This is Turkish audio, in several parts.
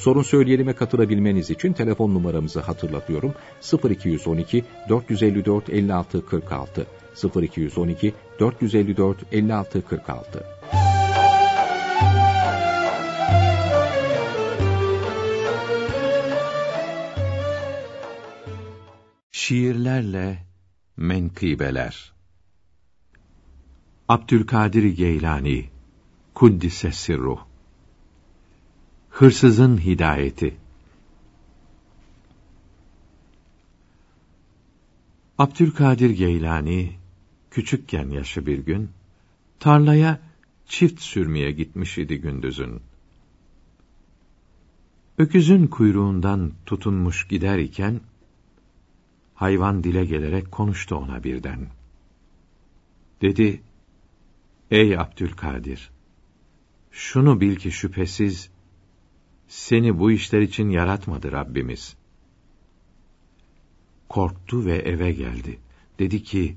Sorun söyleyelime katılabilmeniz için telefon numaramızı hatırlatıyorum. 0212 454 56 46 0212 454 56 46 Şiirlerle menkıbeler. Abdülkadir Geylani Kuddise Sirruh Hırsızın Hidayeti Abdülkadir Geylani küçükken yaşı bir gün tarlaya çift sürmeye gitmiş idi gündüzün. Öküzün kuyruğundan tutunmuş gider iken hayvan dile gelerek konuştu ona birden. Dedi: Ey Abdülkadir, şunu bil ki şüphesiz seni bu işler için yaratmadı Rabbimiz. Korktu ve eve geldi. Dedi ki,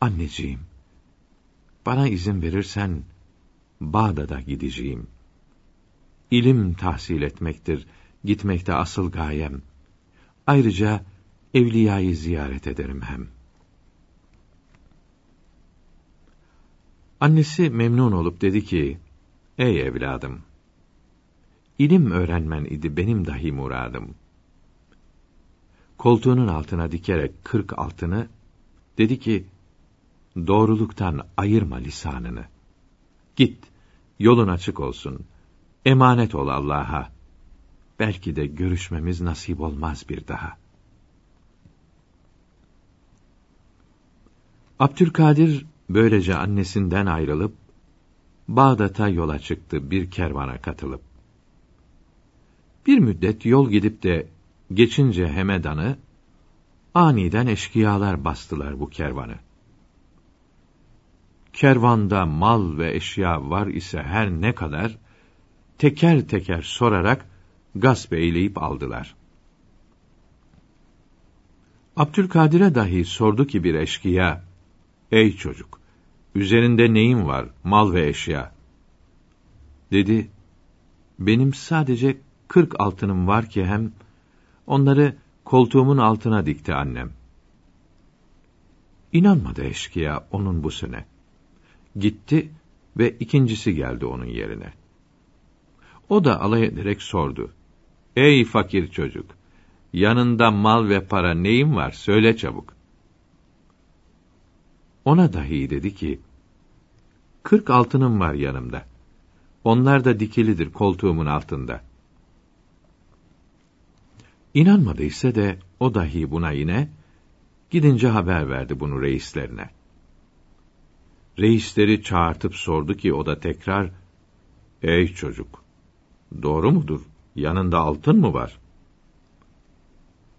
anneciğim, bana izin verirsen, Bağdat'a gideceğim. İlim tahsil etmektir, gitmekte asıl gayem. Ayrıca, evliyayı ziyaret ederim hem. Annesi memnun olup dedi ki, Ey evladım, ilim öğrenmen idi benim dahi muradım. Koltuğunun altına dikerek kırk altını, dedi ki, doğruluktan ayırma lisanını. Git, yolun açık olsun, emanet ol Allah'a. Belki de görüşmemiz nasip olmaz bir daha. Abdülkadir böylece annesinden ayrılıp Bağdat'a yola çıktı bir kervana katılıp. Bir müddet yol gidip de geçince Hemedan'ı aniden eşkıyalar bastılar bu kervanı. Kervanda mal ve eşya var ise her ne kadar teker teker sorarak gasp eyleyip aldılar. Abdülkadir'e dahi sordu ki bir eşkıya, Ey çocuk, üzerinde neyin var, mal ve eşya? Dedi, benim sadece kırk altınım var ki hem, onları koltuğumun altına dikti annem. İnanmadı eşkıya onun bu sene. Gitti ve ikincisi geldi onun yerine. O da alay ederek sordu. Ey fakir çocuk! Yanında mal ve para neyin var? Söyle çabuk. Ona dahi dedi ki, kırk altınım var yanımda. Onlar da dikilidir koltuğumun altında. İnanmadıysa de o dahi buna yine, gidince haber verdi bunu reislerine. Reisleri çağırtıp sordu ki o da tekrar, Ey çocuk, doğru mudur? Yanında altın mı var?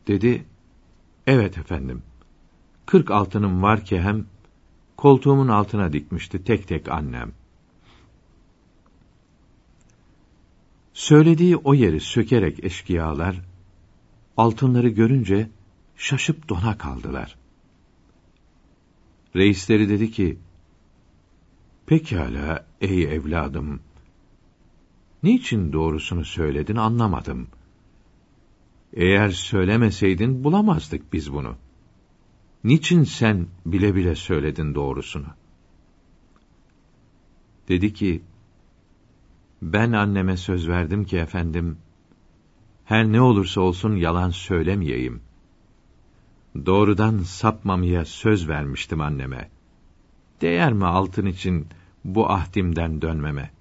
Dedi, evet efendim. Kırk altınım var ki hem koltuğumun altına dikmişti tek tek annem. Söylediği o yeri sökerek eşkıyalar, altınları görünce şaşıp dona kaldılar. Reisleri dedi ki, Pekala ey evladım, niçin doğrusunu söyledin anlamadım. Eğer söylemeseydin bulamazdık biz bunu. Niçin sen bile bile söyledin doğrusunu? Dedi ki, ben anneme söz verdim ki efendim, her ne olursa olsun yalan söylemeyeyim. Doğrudan sapmamaya söz vermiştim anneme. Değer mi altın için bu ahdimden dönmeme?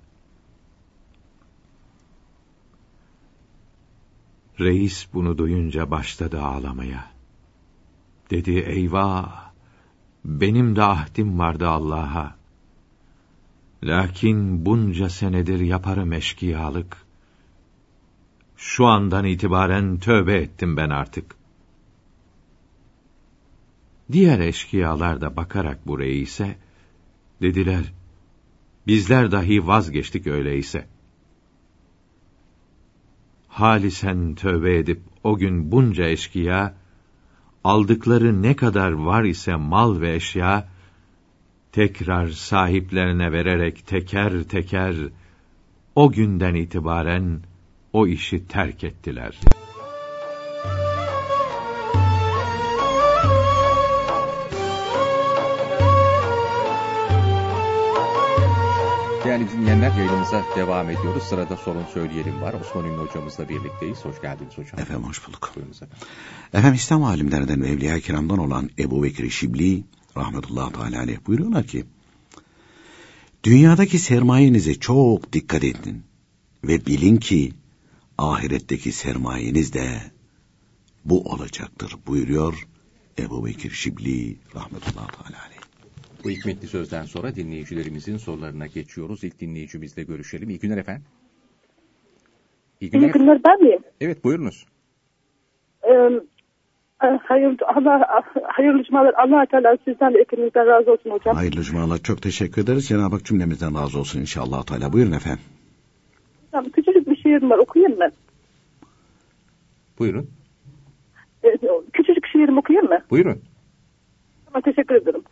Reis bunu duyunca başladı ağlamaya. Dedi eyvah! Benim de ahdim vardı Allah'a. Lakin bunca senedir yaparım eşkıyalık. Şu andan itibaren tövbe ettim ben artık. Diğer eşkıyalar da bakarak bu reise, dediler, bizler dahi vazgeçtik öyleyse. Halisen tövbe edip o gün bunca eşkıya, aldıkları ne kadar var ise mal ve eşya, tekrar sahiplerine vererek teker teker, o günden itibaren o işi terk ettiler. Değerli dinleyenler yayınımıza devam ediyoruz. Sırada sorun söyleyelim var. Osman Ünlü hocamızla birlikteyiz. Hoş geldiniz hocam. Efendim hoş bulduk. Buyurunuz efendim. Efendim İslam alimlerinden ve Evliya Kiram'dan olan Ebu Bekir Şibli rahmetullahi teala aleyh buyuruyorlar ki Dünyadaki sermayenize çok dikkat edin ve bilin ki ahiretteki sermayeniz de bu olacaktır buyuruyor Ebu Bekir Şibli rahmetullahi teala aleyh. Bu hikmetli sözden sonra dinleyicilerimizin sorularına geçiyoruz. İlk dinleyicimizle görüşelim. İyi günler efendim. İyi günler. İyi günler ben miyim? Evet buyurunuz. Ee, hayır, Allah, hayırlı cumalar. allah Teala sizden de hepinizden razı olsun hocam. Hayırlı cumalar çok teşekkür ederiz. Cenab-ı Hak cümlemizden razı olsun inşallah Teala. Buyurun efendim. Küçücük şiirim var okuyayım mı? Buyurun. Ee, küçücük şiirimi okuyayım mı? Buyurun. Tamam, teşekkür ederim.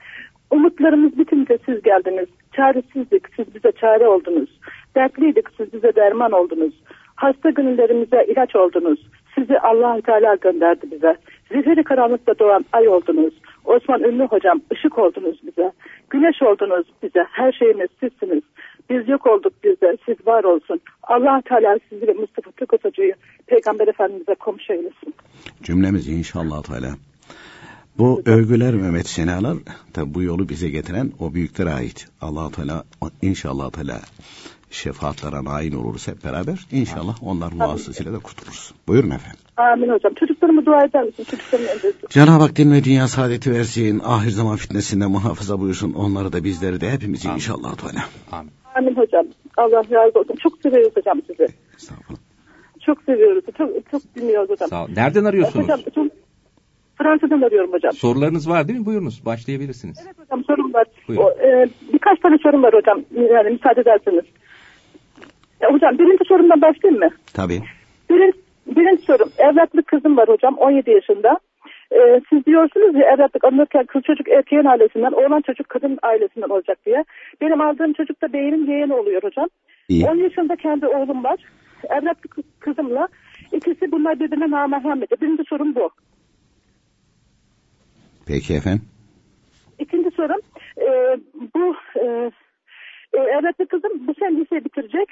Umutlarımız bitince siz geldiniz. Çaresizlik, siz bize çare oldunuz. Dertliydik, siz bize derman oldunuz. Hasta gönüllerimize ilaç oldunuz. Sizi allah Teala gönderdi bize. Zifiri karanlıkta doğan ay oldunuz. Osman Ünlü hocam ışık oldunuz bize. Güneş oldunuz bize. Her şeyimiz sizsiniz. Biz yok olduk bize. Siz var olsun. allah Teala sizi ve Mustafa Türk Hoca'yı Peygamber Efendimiz'e komşu eylesin. Cümlemiz inşallah Teala. Bu övgüler Mehmet Senalar tabi bu yolu bize getiren o büyüklere ait. allah Teala inşallah Teala şefaatlara nail oluruz hep beraber. İnşallah onlar vasıtasıyla da kurtuluruz. Buyurun efendim. Amin hocam. Çocuklarımı dua eder misin? Çocuklarımı. Cenab-ı Hak din ve dünya saadeti versin. Ahir zaman fitnesinden muhafaza buyursun. Onları da bizleri de hepimizi Amin. inşallah Teala. Amin. Amin hocam. Allah razı olsun. Çok seviyoruz hocam sizi. Estağfurullah. Çok seviyoruz. Çok, çok dinliyoruz hocam. Sağ olun. Nereden arıyorsunuz? Hocam çok Fransa'dan arıyorum hocam. Sorularınız var değil mi? Buyurunuz. Başlayabilirsiniz. Evet hocam sorum var. Buyurun. O, e, birkaç tane sorum var hocam. Yani müsaade ederseniz. Ya, hocam birinci sorumdan başlayayım mı? Tabii. Birinci, birinci sorum. Evlatlık kızım var hocam 17 yaşında. Ee, siz diyorsunuz ya evlatlık alınırken kız çocuk erkeğin ailesinden, oğlan çocuk kadın ailesinden olacak diye. Benim aldığım çocuk da beyimin yeğeni oluyor hocam. İyi. 10 yaşında kendi oğlum var. Evlatlık kızımla ikisi bunlar birbirine namahrem ediyor. Birinci sorum bu. Peki efendim. İkinci sorum e, bu e, e, evlatlık kızım bu sene liseyi bitirecek.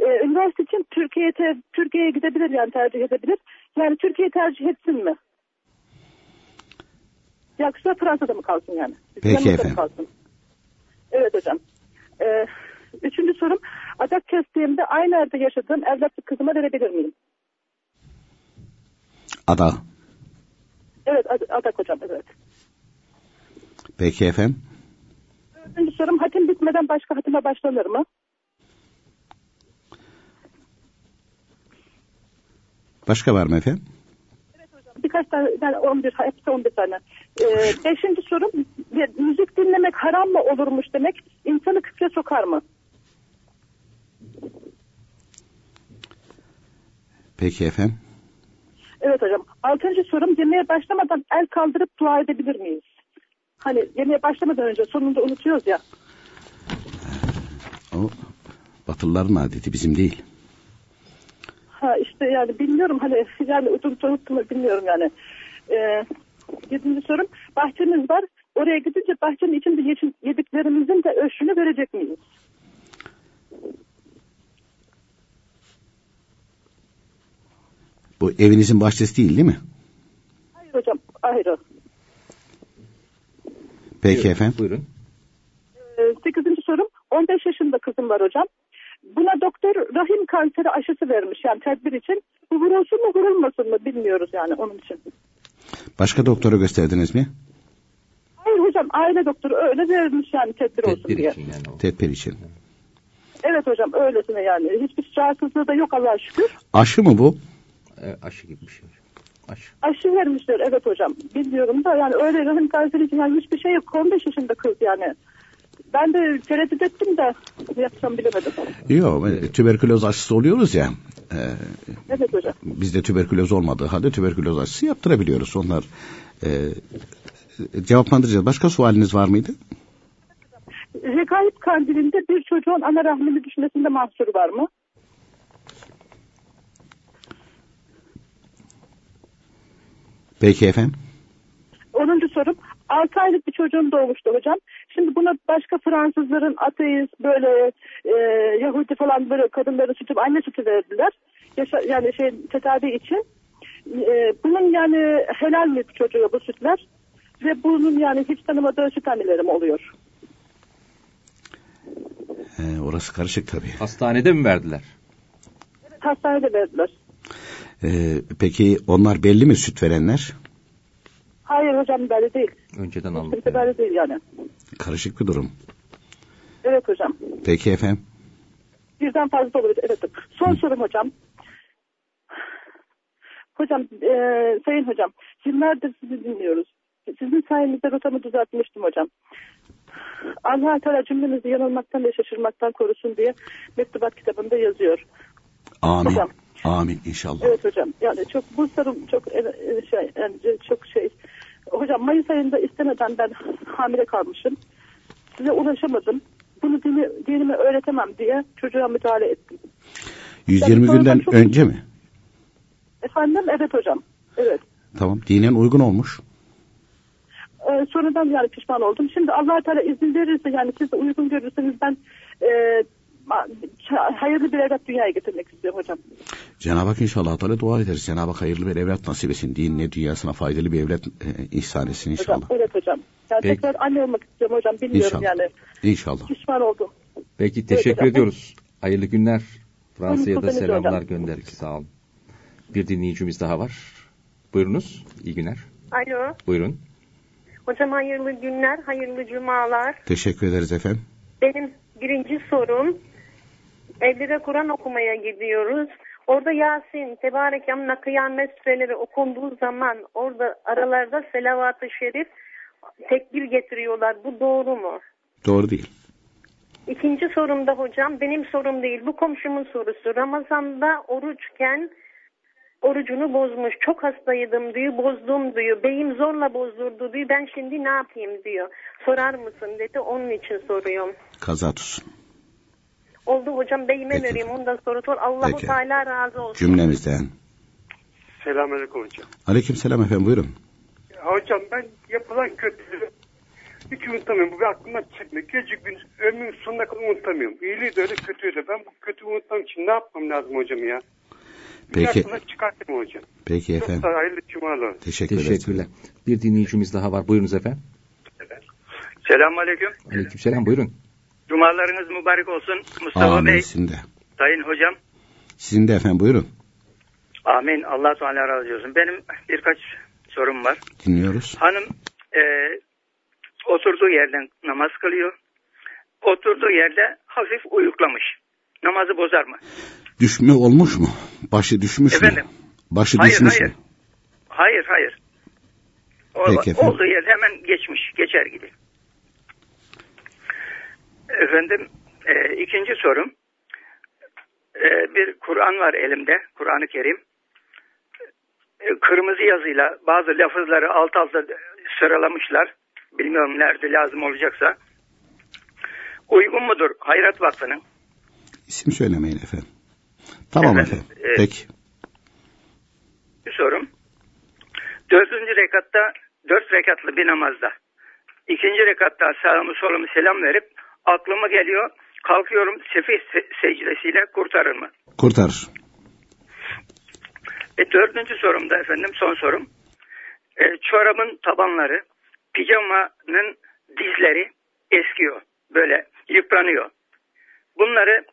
E, üniversite için Türkiye'ye Türkiye'ye gidebilir yani tercih edebilir. Yani Türkiye'yi tercih etsin mi? Yoksa Fransa'da mı kalsın yani? Peki mı efendim. Kalsın? Evet hocam. E, üçüncü sorum adak kestiğimde aynı evde yaşadığım evlatlık kızıma verebilir miyim? Ada. Evet ad- adak hocam evet. Peki efendim. Dördüncü sorum hatim bitmeden başka hatime başlanır mı? Başka var mı efendim? Birkaç tane, yani 11, hepsi 11 tane. Ee, beşinci sorum, müzik dinlemek haram mı olurmuş demek, insanı küfre sokar mı? Peki efendim. Evet hocam. Altıncı sorum, yemeğe başlamadan el kaldırıp dua edebilir miyiz? Hani yemeğe başlamadan önce sonunda unutuyoruz ya. O Batılıların adeti bizim değil. Ha işte yani bilmiyorum hani yani unuttum unuttum bilmiyorum yani. Ee, yedinci sorum, bahçemiz var. Oraya gidince bahçenin içinde yediklerimizin de ölçünü verecek miyiz? Bu evinizin bahçesi değil değil mi? Hayır hocam, hayır. Peki Buyurun. efendim. Buyurun. Ee, Sekizinci sorum 15 yaşında kızım var hocam. Buna doktor rahim kanseri aşısı vermiş yani tedbir için. Bu vurulsun mu vurulmasın mı bilmiyoruz yani onun için. Başka doktora gösterdiniz mi? Hayır hocam aile doktoru öyle vermiş yani tedbir olsun Tedbir diye. için yani o. Tedbir için. Evet hocam öylesine yani. Hiçbir rahatsızlığı da yok Allah'a şükür. Aşı mı bu? E, aşı gibi bir şey. Aşı. Aşı vermişler evet hocam. Bilmiyorum da yani öyle rahim kanseri yani hiçbir şey yok. 15 yaşında kız yani. Ben de tereddüt ettim de ne yapsam bilemedim. Yok tüberküloz aşısı oluyoruz ya. E, Evet hocam. bizde tüberküloz olmadığı halde tüberküloz aşısı yaptırabiliyoruz. Onlar e, cevaplandıracağız. Başka sualiniz var mıydı? Rekayet kandilinde bir çocuğun ana rahmini düşmesinde mahsuru var mı? Peki efendim. 10. sorum 6 aylık bir çocuğum doğmuştu hocam. Şimdi buna başka Fransızların ateist böyle e, Yahudi falan böyle kadınları sütü anne sütü verdiler. Yaşa, yani şey tedavi için. E, bunun yani helal mi çocuğa bu sütler? Ve bunun yani hiç tanımadığı süt annelerim oluyor. E, orası karışık tabii. Hastanede mi verdiler? Hastanede verdiler. E, peki onlar belli mi süt verenler? Hayır hocam böyle değil. Önceden kimse böyle değil yani. Karışık bir durum. Evet hocam. Peki efendim. Birden fazla olabilir. Evet. Son sorum hocam. Hocam, e, sayın hocam, yıllardır sizi dinliyoruz. Sizin sayenizde rotamı düzeltmiştim hocam. Allah Teala cümlemizi yanılmaktan ve şaşırmaktan korusun diye mektubat kitabında yazıyor. Amin. Hocam. Amin inşallah. Evet hocam. Yani çok bu sorum çok e, e, şey yani çok şey. Hocam Mayıs ayında istemeden ben hamile kalmışım. Size ulaşamadım. Bunu dini, dinime öğretemem diye çocuğa müdahale ettim. 120 Yani günden çok- önce mi? Efendim evet hocam. Evet. Tamam. Dinen uygun olmuş. Ee, sonradan yani pişman oldum. Şimdi allah Teala izin verirse yani siz de uygun görürseniz ben e, hayırlı bir evlat dünyaya getirmek istiyorum hocam. Cenab-ı Hak inşallah Teala dua ederiz. Cenab-ı Hak hayırlı bir evlat nasip etsin. Dinine, dünyasına faydalı bir evlat e, ihsan etsin Hocam inşallah. evet hocam. Yani Peki. tekrar anne olmak istiyorum hocam. Bilmiyorum İnşallah. yani. İnşallah. Pişman oldum. Peki teşekkür hocam. ediyoruz. Hayırlı günler. Fransa'ya da Hocam. selamlar gönderdik. Sağ olun. Bir dinleyicimiz daha var. Buyurunuz. İyi günler. Alo. Buyurun. Hocam hayırlı günler, hayırlı cumalar. Teşekkür ederiz efendim. Benim birinci sorum, evlere Kur'an okumaya gidiyoruz. Orada Yasin, Tebarek Yamna, Kıyamet süreleri okunduğu zaman orada aralarda selavat-ı şerif tekbir getiriyorlar. Bu doğru mu? Doğru değil. İkinci sorum da hocam, benim sorum değil, bu komşumun sorusu. Ramazan'da oruçken orucunu bozmuş. Çok hastaydım diyor, bozdum diyor. Beyim zorla bozdurdu diyor. Ben şimdi ne yapayım diyor. Sorar mısın dedi. Onun için soruyorum. Kaza tutsun. Oldu hocam beyime Peki. vereyim. Ondan sonra sor. Allahu Peki. Teala razı olsun. Cümlemizden. Selamünaleyküm hocam. Aleyküm selam efendim buyurun. Ya hocam ben yapılan kötülüğü hiç unutamıyorum. Bu bir aklımdan çıkmıyor. Gece gün ömrümün sonuna kadar unutamıyorum. İyiliği de öyle kötüyü de. Ben bu kötüyü unutmam için ne yapmam lazım hocam ya? Peki. çıkartayım hocam. Peki Çok efendim. da hayırlı cumalar. Teşekkür. Teşekkürler. Bir dinleyicimiz daha var. Buyurunuz efendim. Selamünaleyküm. Aleykümselam. Buyurun. Cumalarınız mübarek olsun. Mustafa Amin Bey, sizin de. Sayın Hocam. Sizin de efendim buyurun. Amin. Allah Teala razı olsun. Benim birkaç sorum var. Dinliyoruz. Hanım e, oturduğu yerden namaz kılıyor. Oturduğu yerde hafif uyuklamış. Namazı bozar mı? Düşme olmuş mu? Başı düşmüş Efendim? mü? Başı Hayır, düşmüş hayır. mü? Hayır, hayır. O, Peki efendim. olduğu yerde hemen geçmiş, geçer gibi. Efendim, e, ikinci sorum. E, bir Kur'an var elimde, Kur'an-ı Kerim. E, kırmızı yazıyla bazı lafızları alt alta sıralamışlar. Bilmiyorum nerede lazım olacaksa. Uygun mudur Hayrat Vakfı'nın? İsim söylemeyin efendim. Tamam Efendim, efendim. e, Peki. Bir sorum. Dördüncü rekatta, dört rekatlı bir namazda. ikinci rekatta sağımı solumu selam verip aklıma geliyor. Kalkıyorum sefih se- secdesiyle kurtarır mı? Kurtarır. E, dördüncü sorum da efendim son sorum. E, çorabın tabanları, pijamanın dizleri eskiyor. Böyle yıpranıyor. Bunları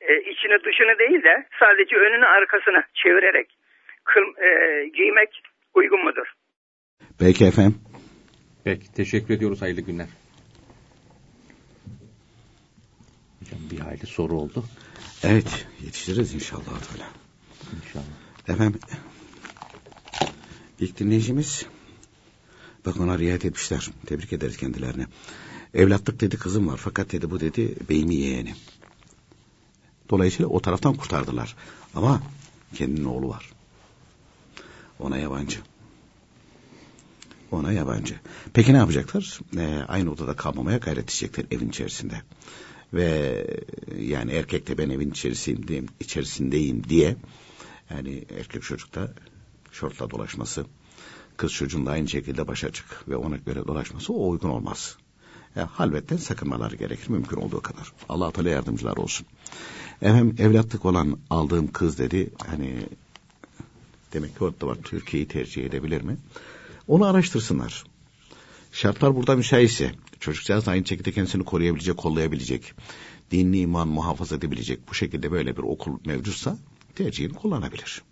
e, içini dışını değil de sadece önünü arkasını çevirerek kıl, e, giymek uygun mudur? Peki efendim. Peki. Teşekkür ediyoruz. Hayırlı günler. hocam bir hayli soru oldu. Evet yetiştiririz inşallah. Teala. İnşallah. Efendim ilk dinleyicimiz bak ona riayet etmişler. Tebrik ederiz kendilerine. Evlatlık dedi kızım var fakat dedi bu dedi beyimi yeğeni. Dolayısıyla o taraftan kurtardılar. Ama kendinin oğlu var. Ona yabancı. Ona yabancı. Peki ne yapacaklar? Ee, aynı odada kalmamaya gayret edecekler evin içerisinde. Ve yani erkek de ben evin içerisindeyim, içerisindeyim diye yani erkek çocukta şortla dolaşması, kız çocuğun da aynı şekilde baş açık ve ona göre dolaşması o uygun olmaz. Yani halvetten sakınmaları gerekir mümkün olduğu kadar. Allah Teala yardımcılar olsun. Efendim evlatlık olan aldığım kız dedi hani demek ki orada var Türkiye'yi tercih edebilir mi? Onu araştırsınlar. Şartlar burada müsaitse çocukcağız aynı şekilde kendisini koruyabilecek, kollayabilecek, dinli iman muhafaza edebilecek bu şekilde böyle bir okul mevcutsa tercihini kullanabilir.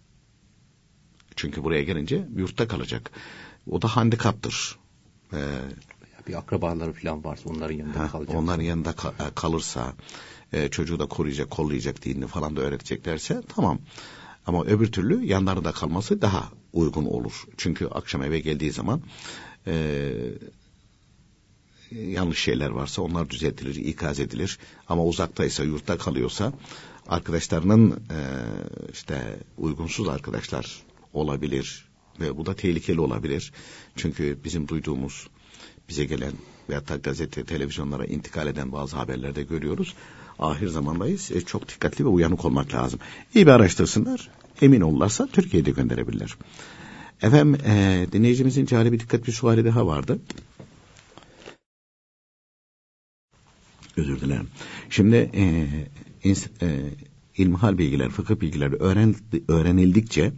Çünkü buraya gelince yurtta kalacak. O da handikaptır. Ee, bir akrabaları falan varsa onların yanında ha, kalacak. Onların yanında ka- kalırsa e, çocuğu da koruyacak, kollayacak dinini falan da öğreteceklerse tamam. Ama öbür türlü yanlarında kalması daha uygun olur. Çünkü akşam eve geldiği zaman e, yanlış şeyler varsa onlar düzeltilir, ikaz edilir. Ama uzaktaysa, yurtta kalıyorsa arkadaşlarının e, işte uygunsuz arkadaşlar olabilir ve bu da tehlikeli olabilir. Çünkü bizim duyduğumuz, bize gelen veyahut da gazete, televizyonlara intikal eden bazı haberlerde görüyoruz. Ahir zamandayız. E, çok dikkatli ve uyanık olmak lazım. İyi bir araştırsınlar. Emin olurlarsa Türkiye'de gönderebilirler. Efendim e, dinleyicimizin cari bir dikkat bir suali daha vardı. Özür dilerim. Şimdi e, ins, e, ilmihal bilgiler, fıkıh bilgileri öğren, öğrenildikçe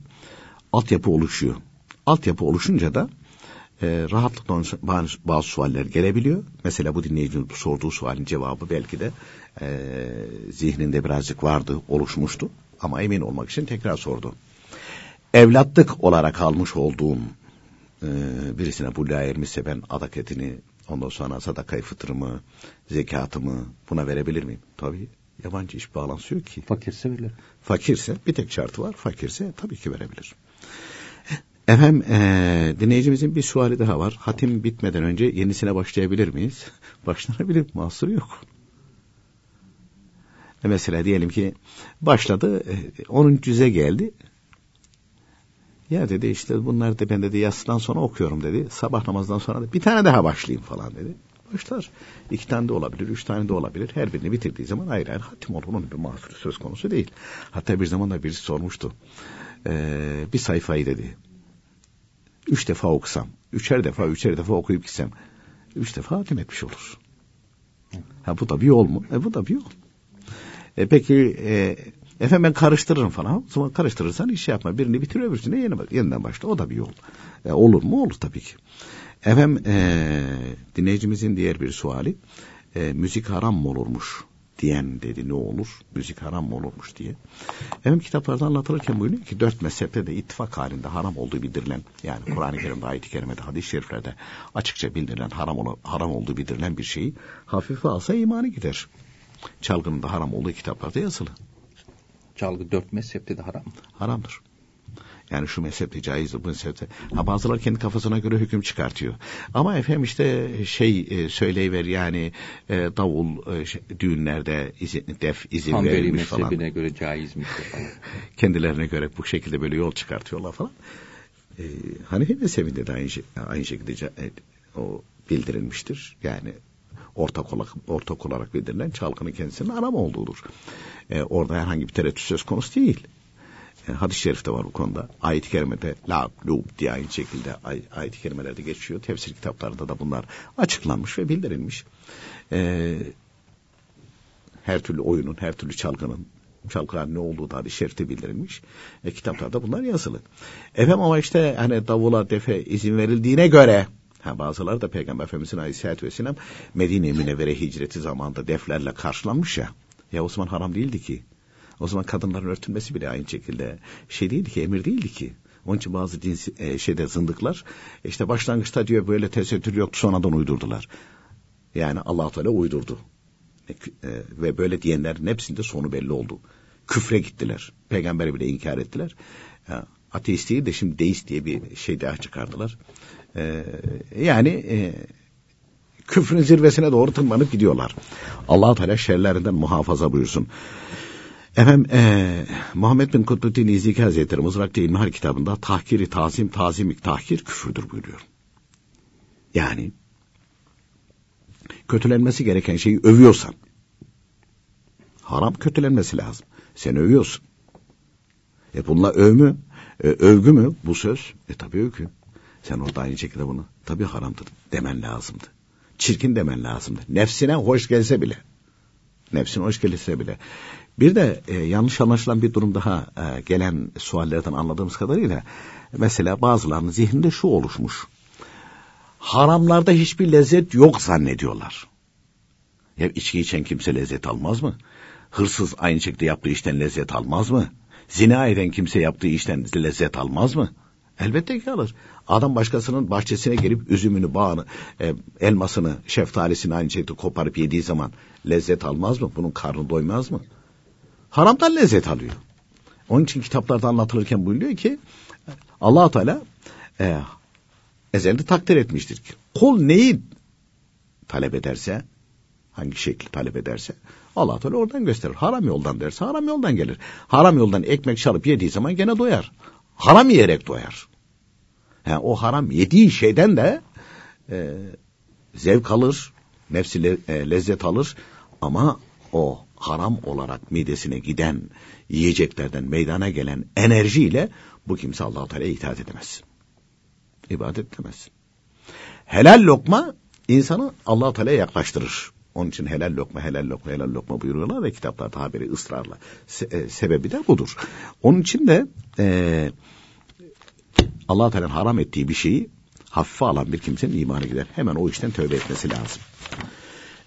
altyapı oluşuyor. Altyapı oluşunca da e, rahatlıkla bazı, bazı sualler gelebiliyor. Mesela bu dinleyicinin sorduğu sualin cevabı belki de e, zihninde birazcık vardı, oluşmuştu. Ama emin olmak için tekrar sordu. Evlatlık olarak almış olduğum e, birisine bu ermişse ben adaketini, ondan sonra sadakayı fıtrımı, zekatımı buna verebilir miyim? Tabii yabancı iş bağlantısı yok ki. Fakirse verir. Fakirse bir tek şartı var. Fakirse tabii ki verebilir. Efendim e, dinleyicimizin bir suali daha var. Hatim bitmeden önce yenisine başlayabilir miyiz? Başlanabilir. Mahsuru yok. E mesela diyelim ki başladı 10. cüze geldi. Ya dedi işte bunlar da ben dedi yatsıdan sonra okuyorum dedi. Sabah namazdan sonra da bir tane daha başlayayım falan dedi. Başlar. İki tane de olabilir, üç tane de olabilir. Her birini bitirdiği zaman ayrı ayrı hatim olur. Onun bir mahsuru söz konusu değil. Hatta bir zaman da birisi sormuştu. Ee, bir sayfayı dedi. Üç defa okusam, üçer defa, üçer defa okuyup gitsem, üç defa hatim etmiş olur. Ha bu da bir yol mu? E bu da bir yol. E peki e, efendim ben karıştırırım falan. O karıştırırsan iş yapma. Birini bitir öbürsüne yeni, yeniden başla. O da bir yol. E, olur mu? Olur tabii ki. Efendim e, dinleyicimizin diğer bir suali. E, müzik haram mı olurmuş? diyen dedi ne olur? Müzik haram mı olurmuş diye. Efendim kitaplarda anlatılırken buyuruyor ki dört mezhepte de ittifak halinde haram olduğu bildirilen yani Kur'an-ı Kerim'de ayet-i kerimede hadis-i şeriflerde açıkça bildirilen haram, haram olduğu bildirilen bir şeyi hafife alsa imanı gider. Çalgının da haram olduğu kitaplarda yazılı. Çalgı dört mezhepte de haram. Haramdır. Yani şu mezhepte caizdir, bu mezhepte. Ha bazıları kendi kafasına göre hüküm çıkartıyor. Ama efendim işte şey e, söyleyiver yani e, davul e, şey, düğünlerde izin, def izin Hanbeli verilmiş falan. mezhebine göre caizmiş falan. Kendilerine göre bu şekilde böyle yol çıkartıyorlar falan. E, Hanefi mezhebinde de aynı, aynı şekilde e, o bildirilmiştir. Yani ortak olarak, ortak olarak bildirilen çalgının kendisinin haram olduğudur. E, orada herhangi bir tereddüt söz konusu değil. E, hadis-i şerifte var bu konuda. Ayet-i kerimede la lub diye aynı şekilde ay, ayet-i kerimelerde geçiyor. Tefsir kitaplarında da bunlar açıklanmış ve bildirilmiş. E, her türlü oyunun, her türlü çalgının çalgılar ne olduğu da hadis-i şerifte bildirilmiş. E, kitaplarda bunlar yazılı. Efendim ama işte hani davula defe izin verildiğine göre Ha, bazıları da Peygamber Efendimizin Aleyhisselatü Vesselam Medine Münevvere hicreti zamanında deflerle karşılanmış ya. Ya Osman haram değildi ki. O zaman kadınların örtülmesi bile aynı şekilde şey değildi ki, emir değildi ki. Onun için bazı din e, şeyde zındıklar işte başlangıçta diyor böyle tesettür yoktu sonradan uydurdular. Yani Allah Teala uydurdu. e, ve böyle diyenlerin hepsinde sonu belli oldu. Küfre gittiler. Peygamberi bile inkar ettiler. E, ateist değil de şimdi deist diye bir şey daha çıkardılar. E, yani e, küfrün zirvesine doğru tırmanıp gidiyorlar. allah Teala şerlerinden muhafaza buyursun. Efendim e, Muhammed bin Kutbuddin İzliki Hazretleri Mızrak'ta İlmihal kitabında tahkiri tazim tazimik tahkir küfürdür buyuruyor. Yani kötülenmesi gereken şeyi övüyorsan haram kötülenmesi lazım. Sen övüyorsun. E bununla övmü, e, övgü mü bu söz? E tabi övgü. Sen orada aynı şekilde bunu tabi haramdır demen lazımdı. Çirkin demen lazımdı. Nefsine hoş gelse bile. Nefsine hoş gelse bile. Bir de e, yanlış anlaşılan bir durum daha e, gelen suallerden anladığımız kadarıyla mesela bazılarının zihninde şu oluşmuş. Haramlarda hiçbir lezzet yok zannediyorlar. Ya içki içen kimse lezzet almaz mı? Hırsız aynı şekilde yaptığı işten lezzet almaz mı? Zina eden kimse yaptığı işten lezzet almaz mı? Elbette ki alır. Adam başkasının bahçesine girip üzümünü, bağını, e, elmasını, şeftalisini aynı şekilde koparıp yediği zaman lezzet almaz mı? Bunun karnı doymaz mı? Haramdan lezzet alıyor. Onun için kitaplarda anlatılırken buyuruyor ki allah Teala e, ezelde takdir etmiştir ki kul neyi talep ederse hangi şekli talep ederse allah Teala oradan gösterir. Haram yoldan derse haram yoldan gelir. Haram yoldan ekmek çalıp yediği zaman gene doyar. Haram yiyerek doyar. Yani o haram yediği şeyden de e, zevk alır, nefsi le, e, lezzet alır ama o haram olarak midesine giden yiyeceklerden meydana gelen enerjiyle bu kimse Allah-u Teala'ya itaat edemez. İbadet edemez. Helal lokma insanı Allah-u Teala'ya yaklaştırır. Onun için helal lokma, helal lokma, helal lokma buyuruyorlar ve kitaplarda haberi ısrarla. Se- e, sebebi de budur. Onun için de e, allah Teala'nın haram ettiği bir şeyi hafife alan bir kimsenin imanı gider. Hemen o işten tövbe etmesi lazım.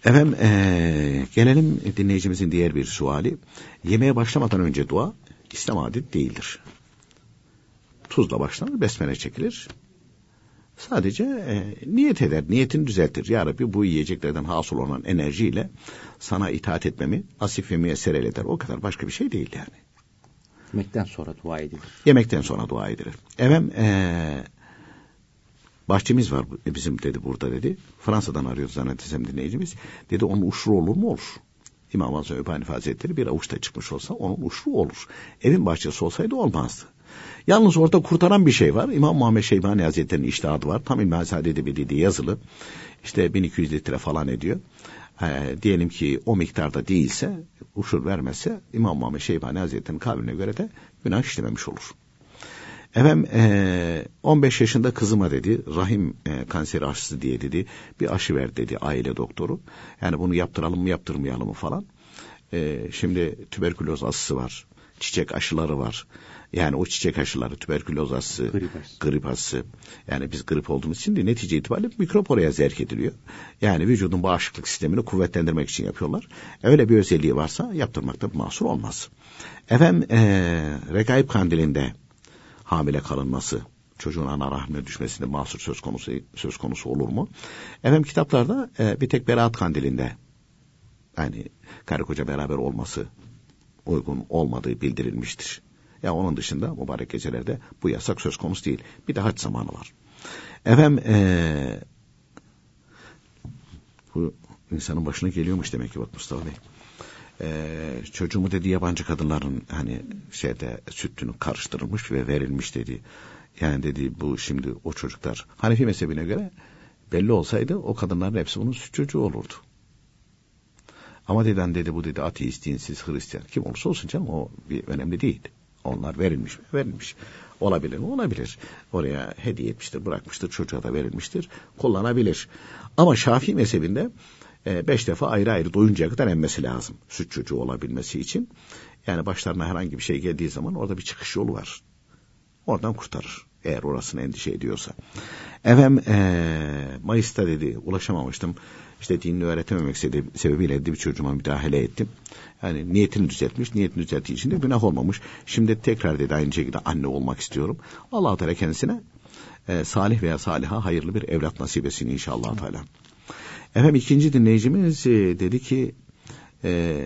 Efendim ee, gelelim dinleyicimizin diğer bir suali. Yemeğe başlamadan önce dua İslam adet değildir. Tuzla başlanır, besmele çekilir. Sadece e, niyet eder, niyetini düzeltir. Ya Rabbi bu yiyeceklerden hasıl olan enerjiyle sana itaat etmemi asif ve müyesser eder. O kadar başka bir şey değil yani. Yemekten sonra dua edilir. Yemekten sonra dua edilir. Efendim e, bahçemiz var bizim dedi burada dedi. Fransa'dan arıyor zannedersem dinleyicimiz. Dedi onun uçru olur mu? Olur. İmam Azam Öbü Hanife Hazretleri bir avuçta çıkmış olsa onun uçru olur. Evin bahçesi olsaydı olmazdı. Yalnız orada kurtaran bir şey var. İmam Muhammed Şeybani Hazretleri'nin iştihadı var. Tam İlmihal Saadet Ebedi diye yazılı. İşte 1200 litre falan ediyor. E, diyelim ki o miktarda değilse, uçur vermezse İmam Muhammed Şeybani Hazretleri'nin kavline göre de günah işlememiş olur. Efendim e, 15 yaşında kızıma dedi rahim e, kanseri aşısı diye dedi bir aşı ver dedi aile doktoru. Yani bunu yaptıralım mı yaptırmayalım mı falan. E, şimdi tüberküloz aşısı var. Çiçek aşıları var. Yani o çiçek aşıları, tüberküloz aşısı, grip, aşısı. grip aşısı. Yani biz grip olduğumuz için de netice itibariyle mikrop oraya zerk ediliyor. Yani vücudun bağışıklık sistemini kuvvetlendirmek için yapıyorlar. Öyle bir özelliği varsa yaptırmakta bir mahsur olmaz. Efendim ee, Regaib kandilinde hamile kalınması, çocuğun ana rahmine düşmesinde mahsur söz konusu söz konusu olur mu? Efendim kitaplarda e, bir tek beraat kandilinde yani karı koca beraber olması uygun olmadığı bildirilmiştir. Ya onun dışında mübarek gecelerde bu yasak söz konusu değil. Bir de haç zamanı var. Efendim ee, bu insanın başına geliyormuş demek ki bak Mustafa Bey. Ee, çocuğumu dedi yabancı kadınların hani şeyde sütünü karıştırılmış ve verilmiş dedi. Yani dedi bu şimdi o çocuklar Hanefi mezhebine göre belli olsaydı o kadınların hepsi bunun süt çocuğu olurdu. Ama deden dedi bu dedi ateist, dinsiz, Hristiyan kim olursa olsun canım o bir önemli değil. Onlar verilmiş mi? Verilmiş. Olabilir mi? Olabilir. Oraya hediye etmiştir, bırakmıştır, çocuğa da verilmiştir. Kullanabilir. Ama Şafii mezhebinde e, beş defa ayrı ayrı doyuncaya kadar emmesi lazım. Süt çocuğu olabilmesi için. Yani başlarına herhangi bir şey geldiği zaman orada bir çıkış yolu var. Oradan kurtarır. Eğer orasını endişe ediyorsa. Efendim e, Mayıs'ta dedi ulaşamamıştım. İşte dinini öğretememek sebebiyle bir çocuğuma müdahale ettim. Yani niyetini düzeltmiş, niyetini düzelttiği için de günah olmamış. Şimdi tekrar dedi aynı şekilde anne olmak istiyorum. Allah Teala kendisine e, salih veya saliha hayırlı bir evlat nasip etsin inşallah Teala. Efendim ikinci dinleyicimiz e, dedi ki e,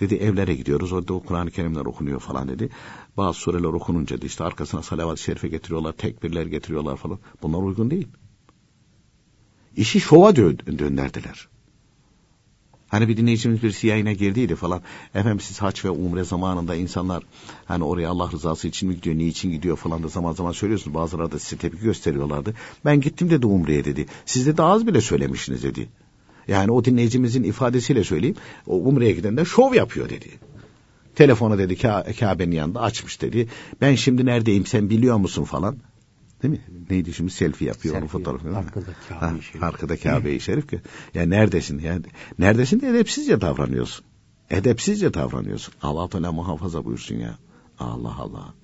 dedi evlere gidiyoruz. Orada Kur'an-ı Kerimler okunuyor falan dedi. Bazı sureler okununca da işte arkasına salavat-ı şerife getiriyorlar, tekbirler getiriyorlar falan. Bunlar uygun değil. İşi şova dö- döndürdüler. Hani bir dinleyicimiz birisi yayına girdiydi falan. Efendim siz haç ve umre zamanında insanlar hani oraya Allah rızası için mi gidiyor, niçin gidiyor falan da zaman zaman söylüyorsunuz. Bazıları da size tepki gösteriyorlardı. Ben gittim dedi umreye dedi. Siz de az bile söylemişsiniz dedi. Yani o dinleyicimizin ifadesiyle söyleyeyim. O umreye giden de şov yapıyor dedi. Telefonu dedi Kabe'nin yanında açmış dedi. Ben şimdi neredeyim sen biliyor musun falan. Değil mi? Neydi şimdi selfie yapıyor selfie, onun fotoğrafını. Arkada Kabe-i Şerif. Arkada Kabe-i Şerif ki. Yani neredesin? Yani neredesin de edepsizce davranıyorsun. Edepsizce davranıyorsun. Allah Teala muhafaza buyursun ya. Allah Allah.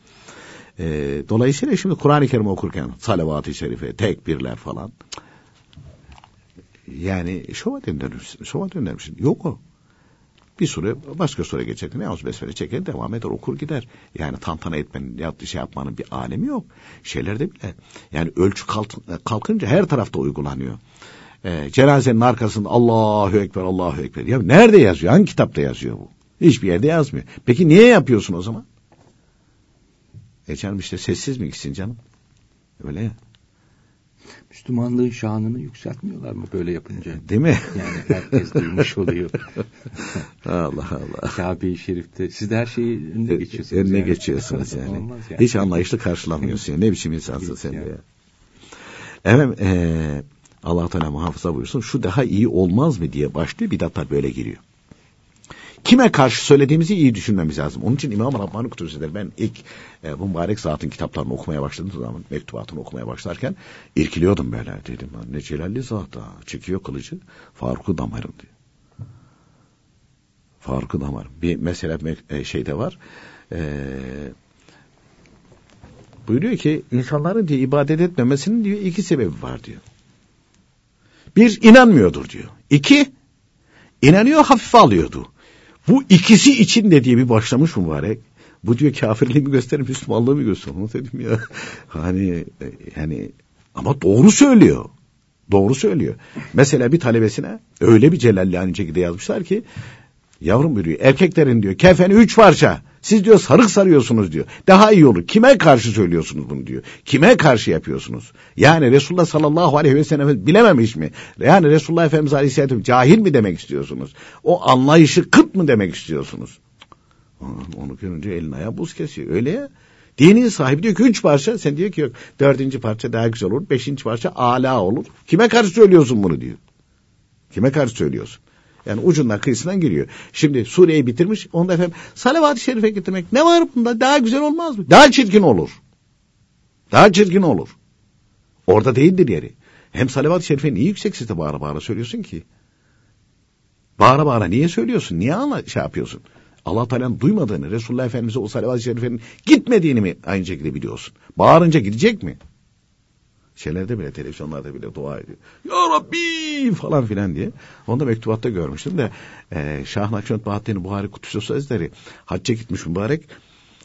Ee, dolayısıyla şimdi Kur'an-ı Kerim okurken salavat-ı şerife, tekbirler falan. Yani şova döndürmüşsün. Şova döndürmüşsün. Yok o. Bir süre başka süre geçerken yalnız besmele çeker devam eder okur gider. Yani tantana etmenin ya şey yapmanın bir alemi yok. Şeylerde bile yani ölçü kalkınca her tarafta uygulanıyor. Ee, cenazenin arkasında Allahu Ekber Allahu Ekber. Ya nerede yazıyor? Hangi kitapta yazıyor bu? Hiçbir yerde yazmıyor. Peki niye yapıyorsun o zaman? E canım işte sessiz mi gitsin canım? Öyle ya. Müslümanlığın şanını yükseltmiyorlar mı böyle yapınca? Değil mi? Yani herkes duymuş oluyor. Allah Allah. Kabe-i Şerif'te siz de her şeyi önüne geçiyorsunuz. Önüne yani. geçiyorsunuz yani. Olmaz yani. Hiç anlayışlı karşılamıyorsun. Yani. Ne biçim insansın sen yani. ya. Efendim ee, Allah Teala muhafaza buyursun. Şu daha iyi olmaz mı diye başlıyor bidatlar böyle giriyor. Kime karşı söylediğimizi iyi düşünmemiz lazım. Onun için İmam Rabbani Kudüs'ü ben ilk e, bu mübarek zatın kitaplarını okumaya başladığım zaman mektubatını okumaya başlarken irkiliyordum böyle dedim. Ne celalli zat ha. Çekiyor kılıcı. Faruk'u damarım diyor. Faruk'u damarım. Bir mesela e, şeyde var. E, buyuruyor ki insanların diye ibadet etmemesinin diyor iki sebebi var diyor. Bir inanmıyordur diyor. İki inanıyor hafife alıyordu. Bu ikisi için de diye bir başlamış mübarek. Bu diyor kafirliğimi gösterir, Müslümanlığı mı gösterir? Onu dedim ya. Hani yani ama doğru söylüyor. Doğru söylüyor. Mesela bir talebesine öyle bir celalli aynı şekilde yazmışlar ki yavrum buyuruyor erkeklerin diyor kefeni üç parça. Siz diyor sarık sarıyorsunuz diyor. Daha iyi olur. Kime karşı söylüyorsunuz bunu diyor. Kime karşı yapıyorsunuz? Yani Resulullah sallallahu aleyhi ve sellem bilememiş mi? Yani Resulullah Efendimiz aleyhisselatü cahil mi demek istiyorsunuz? O anlayışı kıt mı demek istiyorsunuz? Onu görünce elin ayağı buz kesiyor. Öyle ya. Dinin sahibi diyor ki üç parça. Sen diyor ki yok dördüncü parça daha güzel olur. Beşinci parça ala olur. Kime karşı söylüyorsun bunu diyor. Kime karşı söylüyorsun? Yani ucundan kıyısından giriyor. Şimdi Suriye'yi bitirmiş. Onda efendim salavat-ı şerife getirmek ne var bunda? Daha güzel olmaz mı? Daha çirkin olur. Daha çirkin olur. Orada değildir yeri. Hem salavat-ı şerife niye yüksek sesle bağıra bağıra söylüyorsun ki? Bağıra bağıra niye söylüyorsun? Niye anla şey yapıyorsun? Allah Teala'nın duymadığını, Resulullah Efendimiz'e o salavat-ı şerifenin gitmediğini mi aynı şekilde biliyorsun? Bağırınca gidecek mi? Şeylerde bile televizyonlarda bile dua ediyor. Ya Rabbi falan filan diye. Onu da mektubatta görmüştüm de e, Şah Nakşibend Bahattin Buhari Kutusu Sözleri hacca gitmiş mübarek.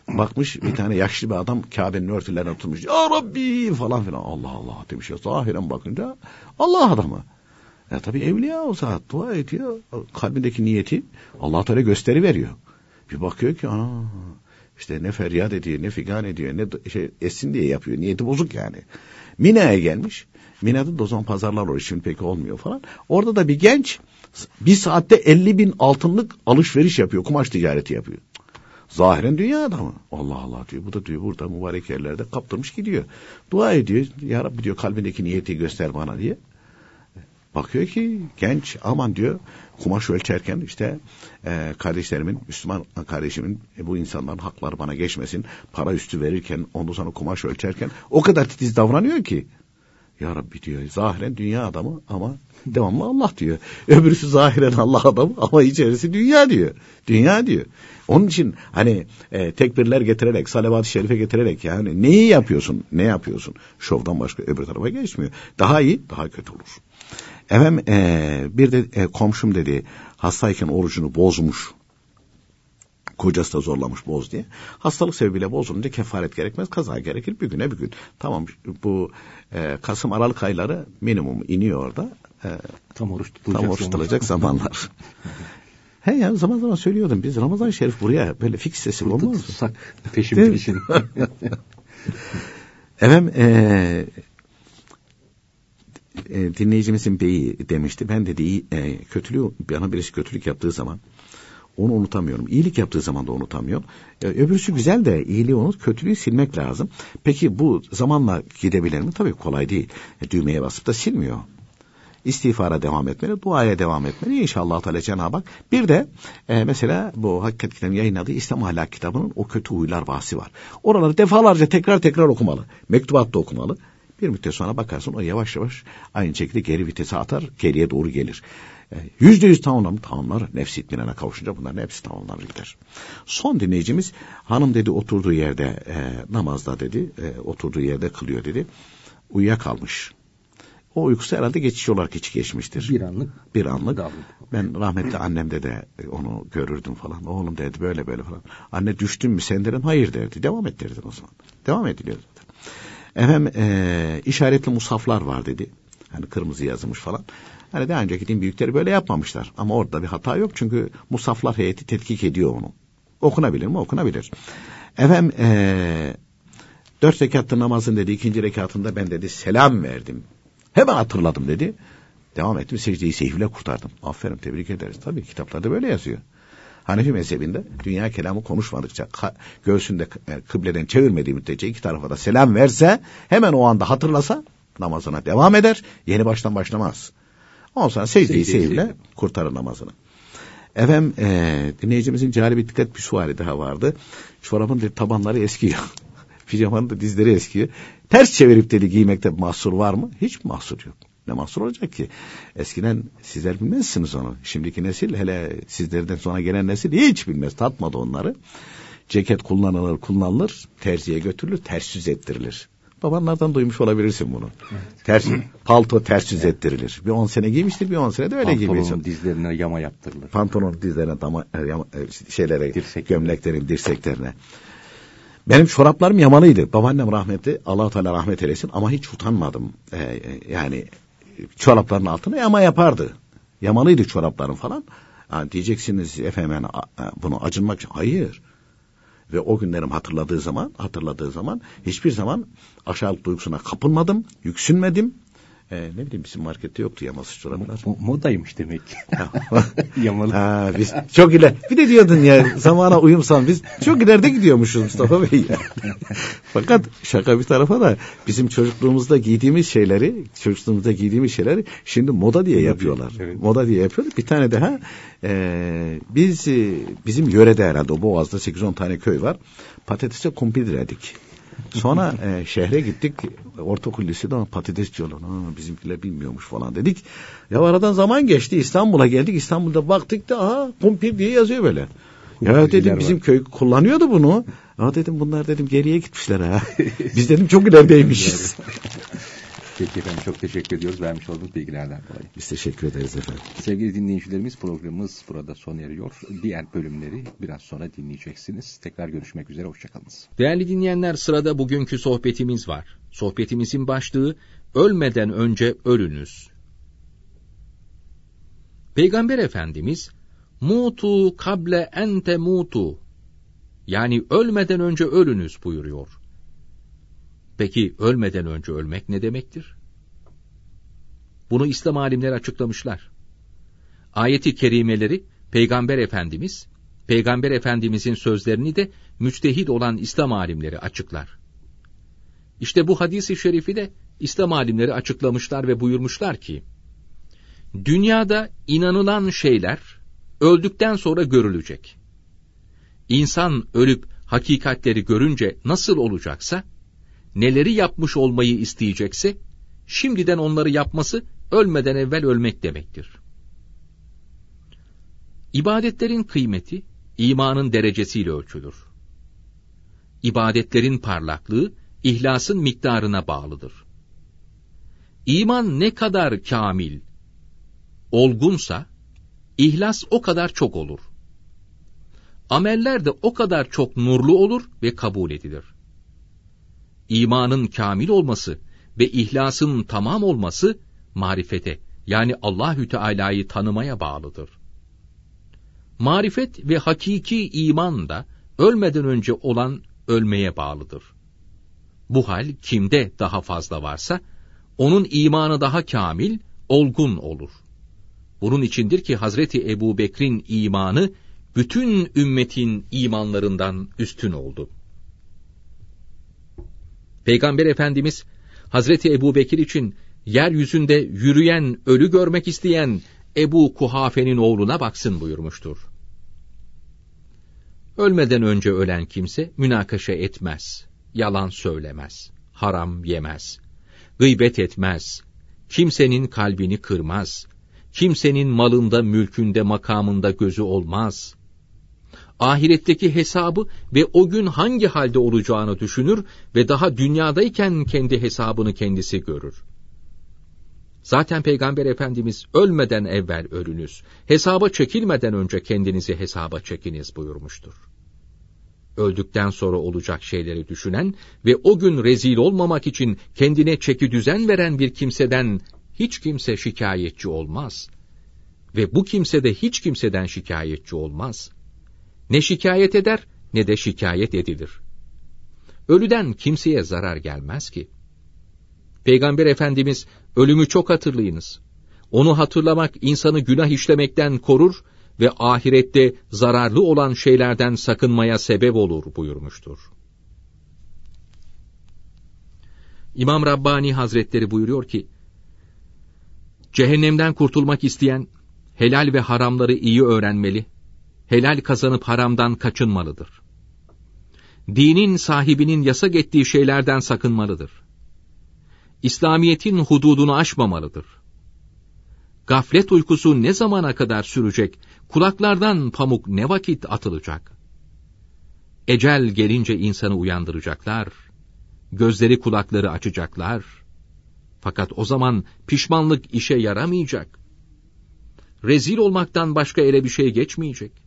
Bakmış bir tane yaşlı bir adam Kabe'nin örtülerine oturmuş. Ya Rabbi falan filan. Allah Allah demiş ya. Zahiren bakınca Allah adamı. Ya tabi evliya o saat dua ediyor. Kalbindeki niyeti Allah Teala gösteri veriyor. Bir bakıyor ki ana işte ne feryat ediyor ne figan ediyor ne şey etsin diye yapıyor. Niyeti bozuk yani. Mina'ya gelmiş. Mina'da da o zaman pazarlar var şimdi pek olmuyor falan. Orada da bir genç bir saatte 50 bin altınlık alışveriş yapıyor. Kumaş ticareti yapıyor. Zahiren dünya adamı. Allah Allah diyor. Bu da diyor burada mübarek yerlerde kaptırmış gidiyor. Dua ediyor. Ya Rabbi diyor kalbindeki niyeti göster bana diye. Bakıyor ki genç aman diyor kumaş ölçerken işte e, kardeşlerimin Müslüman kardeşimin e, bu insanların hakları bana geçmesin para üstü verirken ondan sonra kumaş ölçerken o kadar titiz davranıyor ki ya Rabbi diyor zahiren dünya adamı ama devamlı Allah diyor. Öbürüsü zahiren Allah adamı ama içerisi dünya diyor. Dünya diyor. Onun için hani e, tekbirler getirerek, salavat-ı şerife getirerek yani neyi yapıyorsun, ne yapıyorsun? Şovdan başka öbür tarafa geçmiyor. Daha iyi, daha kötü olur. Efendim e, bir de e, komşum dedi hastayken orucunu bozmuş. Kocası da zorlamış boz diye. Hastalık sebebiyle bozulunca kefaret gerekmez. Kaza gerekir bir güne bir gün. Tamam bu e, Kasım Aralık ayları minimum iniyor orada. E, tam oruç tutulacak, tam oruç tutulacak zamanlar. He ya zaman zaman söylüyordum. Biz Ramazan Şerif buraya böyle fix sesi olmaz mı? Tutsak peşin peşin. Efendim eee e, dinleyicimizin beyi demişti. Ben dedi e, kötülüğü bana birisi kötülük yaptığı zaman onu unutamıyorum. İyilik yaptığı zaman da unutamıyorum. E, öbürsü güzel de iyiliği unut, kötülüğü silmek lazım. Peki bu zamanla gidebilir mi? Tabii kolay değil. E, düğmeye basıp da silmiyor. İstiğfara devam etmeli, duaya devam etmeli. İnşallah Teala Cenab-ı Hak. Bir de e, mesela bu Hakikat Kitabı'nın yayınladığı İslam Ahlak Kitabı'nın o kötü huylar bahsi var. Oraları defalarca tekrar tekrar okumalı. Mektubatta okumalı. Bir müddet sonra bakarsın o yavaş yavaş aynı şekilde geri vitese atar, geriye doğru gelir. E, Yüzde yüz tamamlar tamamlar. Nefsi itminana kavuşunca bunların hepsi tamamlanır gider. Son dinleyicimiz hanım dedi oturduğu yerde e, namazda dedi e, oturduğu yerde kılıyor dedi. Uyuyakalmış. O uykusu herhalde geçici olarak hiç geçmiştir. Bir anlık. Bir anlık. Ben rahmetli annemde de onu görürdüm falan. Oğlum derdi böyle böyle falan. Anne düştün mü sen derim hayır derdi. Devam et derdi o zaman. Devam ediliyor zaten. Efendim e, işaretli musaflar var dedi. Hani kırmızı yazılmış falan. Hani daha önceki din büyükleri böyle yapmamışlar. Ama orada bir hata yok çünkü musaflar heyeti tetkik ediyor onu. Okunabilir mi? Okunabilir. Efendim e, dört rekatlı namazın dedi ikinci rekatında ben dedi selam verdim. Hemen hatırladım dedi. Devam ettim secdeyi seyfle kurtardım. Aferin tebrik ederiz. Tabii kitaplarda böyle yazıyor. Hanefi mezhebinde dünya kelamı konuşmadıkça göğsünde e, kıbleden çevirmediği müddetçe iki tarafa da selam verse hemen o anda hatırlasa namazına devam eder. Yeni baştan başlamaz. Ondan sonra secdeyi seyfle. kurtarır namazını. Efendim e, dinleyicimizin cari bir dikkat bir suali daha vardı. Çorabın tabanları eskiyor. Pijamanın da dizleri eskiyor. Ters çevirip dedi giymekte mahsur var mı? Hiç mahsur yok. Ne mahsur olacak ki? Eskiden sizler bilmezsiniz onu. Şimdiki nesil hele sizlerden sonra gelen nesil hiç bilmez. Tatmadı onları. Ceket kullanılır kullanılır. Terziye götürülür. Ters yüz ettirilir. Babanlardan duymuş olabilirsin bunu. Ters, palto ters yüz ettirilir. Bir on sene giymiştir bir on sene de öyle giymeye Pantolonun dizlerine yama yaptırılır. pantolon dizlerine dama, e, yama- e, şeylere Dirsek. gömleklerin dirseklerine. Benim çoraplarım yamalıydı. Babaannem rahmetli Allah Teala rahmet eylesin ama hiç utanmadım. Ee, yani çorapların altına yama yapardı. Yamalıydı çoraplarım falan. Ha, diyeceksiniz efendim a- a- bunu acınmak için. Hayır. Ve o günlerim hatırladığı zaman, hatırladığı zaman hiçbir zaman aşağılık duygusuna kapılmadım, yüksünmedim. Ee, ne bileyim bizim markette yoktu yamasız çoraplar. Mo- modaymış demek ki. Yamalı. Ha, biz çok iler. Bir de diyordun ya zamana uyumsan biz çok ileride gidiyormuşuz Mustafa Bey. Fakat şaka bir tarafa da bizim çocukluğumuzda giydiğimiz şeyleri, çocukluğumuzda giydiğimiz şeyleri şimdi moda diye yapıyorlar. evet. Moda diye yapıyorlar. Bir tane daha e, biz e, bizim yörede herhalde o Boğaz'da 8-10 tane köy var. Patatese kumpir dedik. Sonra e, şehre gittik. Ortaokul lisede ama patates diyorlar. Ha, bizimkiler bilmiyormuş falan dedik. Ya aradan zaman geçti. İstanbul'a geldik. İstanbul'da baktık da aha kumpir diye yazıyor böyle. Ya dedim var. bizim köy kullanıyordu bunu. Ama dedim bunlar dedim geriye gitmişler ha. Biz dedim çok ilerideymişiz. Peki efendim çok teşekkür ediyoruz vermiş olduğunuz bilgilerden dolayı. Biz teşekkür ederiz efendim. Sevgili dinleyicilerimiz programımız burada sona eriyor. Diğer bölümleri biraz sonra dinleyeceksiniz. Tekrar görüşmek üzere. Hoşçakalınız. Değerli dinleyenler sırada bugünkü sohbetimiz var. Sohbetimizin başlığı Ölmeden önce ölünüz. Peygamber Efendimiz Mutu kable ente mutu yani ölmeden önce ölünüz buyuruyor. Peki ölmeden önce ölmek ne demektir? Bunu İslam alimleri açıklamışlar. Ayeti kerimeleri Peygamber Efendimiz, Peygamber Efendimizin sözlerini de müçtehid olan İslam alimleri açıklar. İşte bu hadisi şerifi de İslam alimleri açıklamışlar ve buyurmuşlar ki, Dünyada inanılan şeyler öldükten sonra görülecek. İnsan ölüp hakikatleri görünce nasıl olacaksa, neleri yapmış olmayı isteyecekse, şimdiden onları yapması ölmeden evvel ölmek demektir. İbadetlerin kıymeti, imanın derecesiyle ölçülür. İbadetlerin parlaklığı, ihlasın miktarına bağlıdır. İman ne kadar kamil, olgunsa, ihlas o kadar çok olur. Ameller de o kadar çok nurlu olur ve kabul edilir. İmanın kamil olması ve ihlasın tamam olması marifete yani Allahü Teala'yı tanımaya bağlıdır. Marifet ve hakiki iman da ölmeden önce olan ölmeye bağlıdır. Bu hal kimde daha fazla varsa, onun imanı daha kamil, olgun olur. Bunun içindir ki Hazreti Ebu Bekir'in imanı, bütün ümmetin imanlarından üstün oldu. Peygamber Efendimiz, Hazreti Ebu Bekir için yeryüzünde yürüyen, ölü görmek isteyen Ebu Kuhafe'nin oğluna baksın buyurmuştur. Ölmeden önce ölen kimse münakaşa etmez, yalan söylemez, haram yemez, gıybet etmez, kimsenin kalbini kırmaz, kimsenin malında, mülkünde, makamında gözü olmaz. Ahiretteki hesabı ve o gün hangi halde olacağını düşünür ve daha dünyadayken kendi hesabını kendisi görür. Zaten Peygamber Efendimiz ölmeden evvel ölünüz, hesaba çekilmeden önce kendinizi hesaba çekiniz buyurmuştur. Öldükten sonra olacak şeyleri düşünen ve o gün rezil olmamak için kendine çeki düzen veren bir kimseden hiç kimse şikayetçi olmaz. Ve bu kimse de hiç kimseden şikayetçi olmaz. Ne şikayet eder ne de şikayet edilir. Ölüden kimseye zarar gelmez ki. Peygamber Efendimiz ölümü çok hatırlayınız. Onu hatırlamak insanı günah işlemekten korur ve ahirette zararlı olan şeylerden sakınmaya sebep olur buyurmuştur. İmam Rabbani Hazretleri buyuruyor ki, Cehennemden kurtulmak isteyen, helal ve haramları iyi öğrenmeli, helal kazanıp haramdan kaçınmalıdır. Dinin sahibinin yasak ettiği şeylerden sakınmalıdır. İslamiyetin hududunu aşmamalıdır. Gaflet uykusu ne zamana kadar sürecek, kulaklardan pamuk ne vakit atılacak? Ecel gelince insanı uyandıracaklar, gözleri kulakları açacaklar. Fakat o zaman pişmanlık işe yaramayacak. Rezil olmaktan başka ele bir şey geçmeyecek.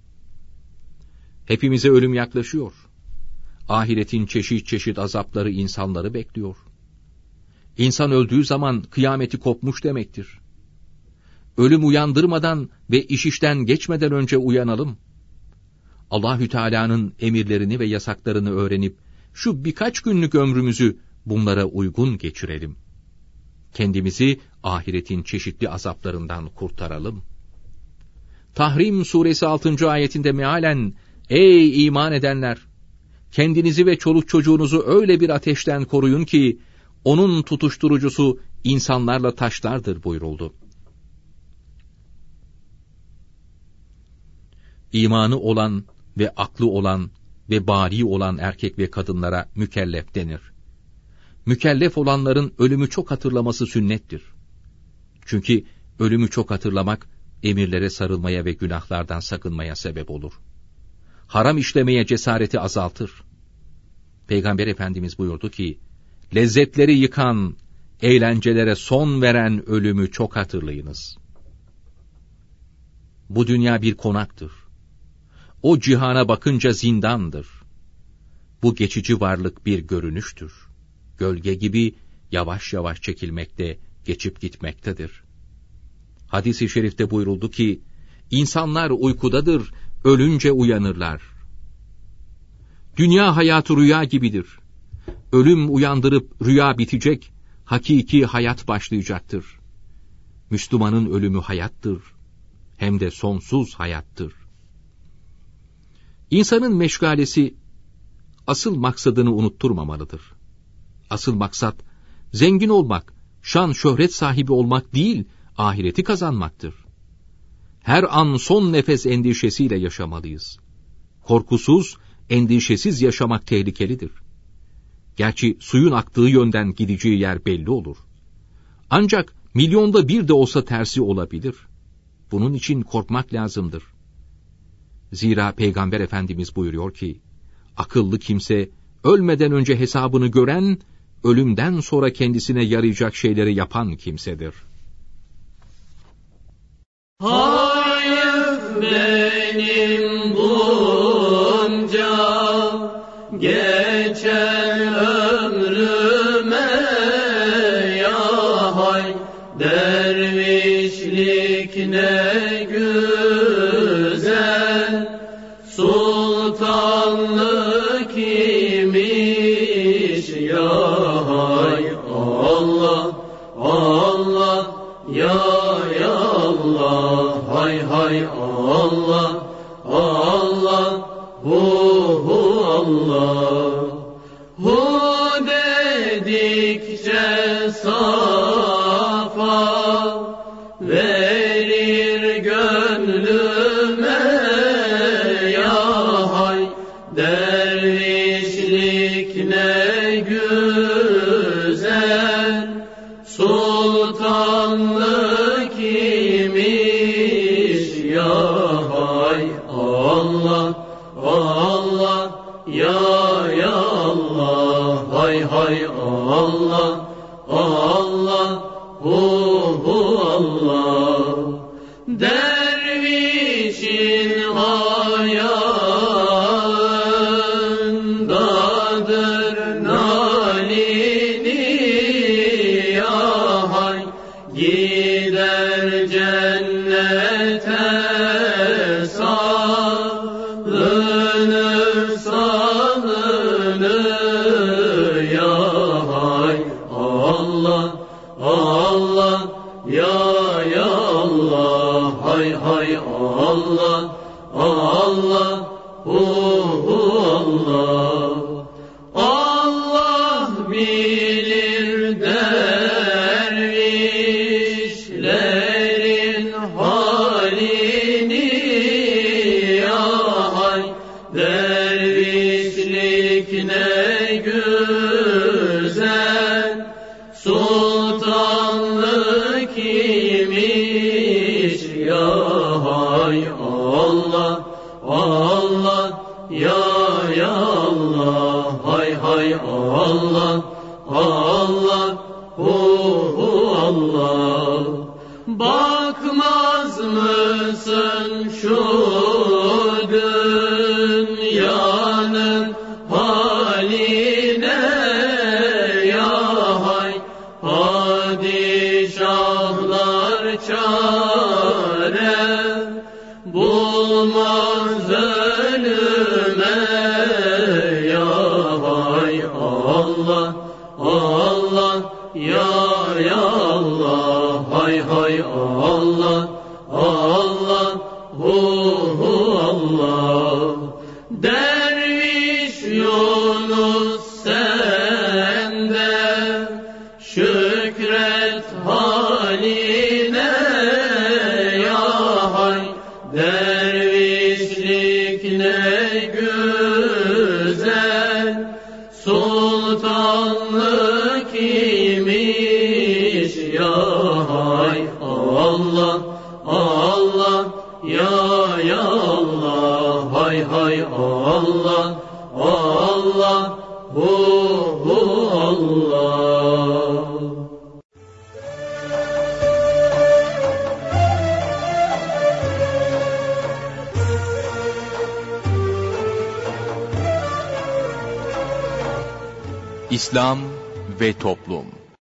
Hepimize ölüm yaklaşıyor. Ahiretin çeşit çeşit azapları insanları bekliyor. İnsan öldüğü zaman kıyameti kopmuş demektir. Ölüm uyandırmadan ve iş işten geçmeden önce uyanalım. Allahü Teala'nın emirlerini ve yasaklarını öğrenip şu birkaç günlük ömrümüzü bunlara uygun geçirelim. Kendimizi ahiretin çeşitli azaplarından kurtaralım. Tahrim suresi 6. ayetinde mealen Ey iman edenler! Kendinizi ve çoluk çocuğunuzu öyle bir ateşten koruyun ki, onun tutuşturucusu insanlarla taşlardır buyuruldu. İmanı olan ve aklı olan ve bari olan erkek ve kadınlara mükellef denir. Mükellef olanların ölümü çok hatırlaması sünnettir. Çünkü ölümü çok hatırlamak, emirlere sarılmaya ve günahlardan sakınmaya sebep olur. Haram işlemeye cesareti azaltır. Peygamber Efendimiz buyurdu ki, lezzetleri yıkan, eğlencelere son veren ölümü çok hatırlayınız. Bu dünya bir konaktır. O cihana bakınca zindandır. Bu geçici varlık bir görünüştür. Gölge gibi yavaş yavaş çekilmekte, geçip gitmektedir. Hadis-i şerifte buyuruldu ki, insanlar uykudadır, ölünce uyanırlar. Dünya hayatı rüya gibidir. Ölüm uyandırıp rüya bitecek, hakiki hayat başlayacaktır. Müslümanın ölümü hayattır, hem de sonsuz hayattır. İnsanın meşgalesi asıl maksadını unutturmamalıdır. Asıl maksat zengin olmak, şan şöhret sahibi olmak değil, ahireti kazanmaktır. Her an son nefes endişesiyle yaşamalıyız. Korkusuz, endişesiz yaşamak tehlikelidir. Gerçi suyun aktığı yönden gideceği yer belli olur. Ancak milyonda bir de olsa tersi olabilir. Bunun için korkmak lazımdır. Zira Peygamber Efendimiz buyuruyor ki, akıllı kimse ölmeden önce hesabını gören, ölümden sonra kendisine yarayacak şeyleri yapan kimsedir. Hayır benim Allah Allah ve toplum.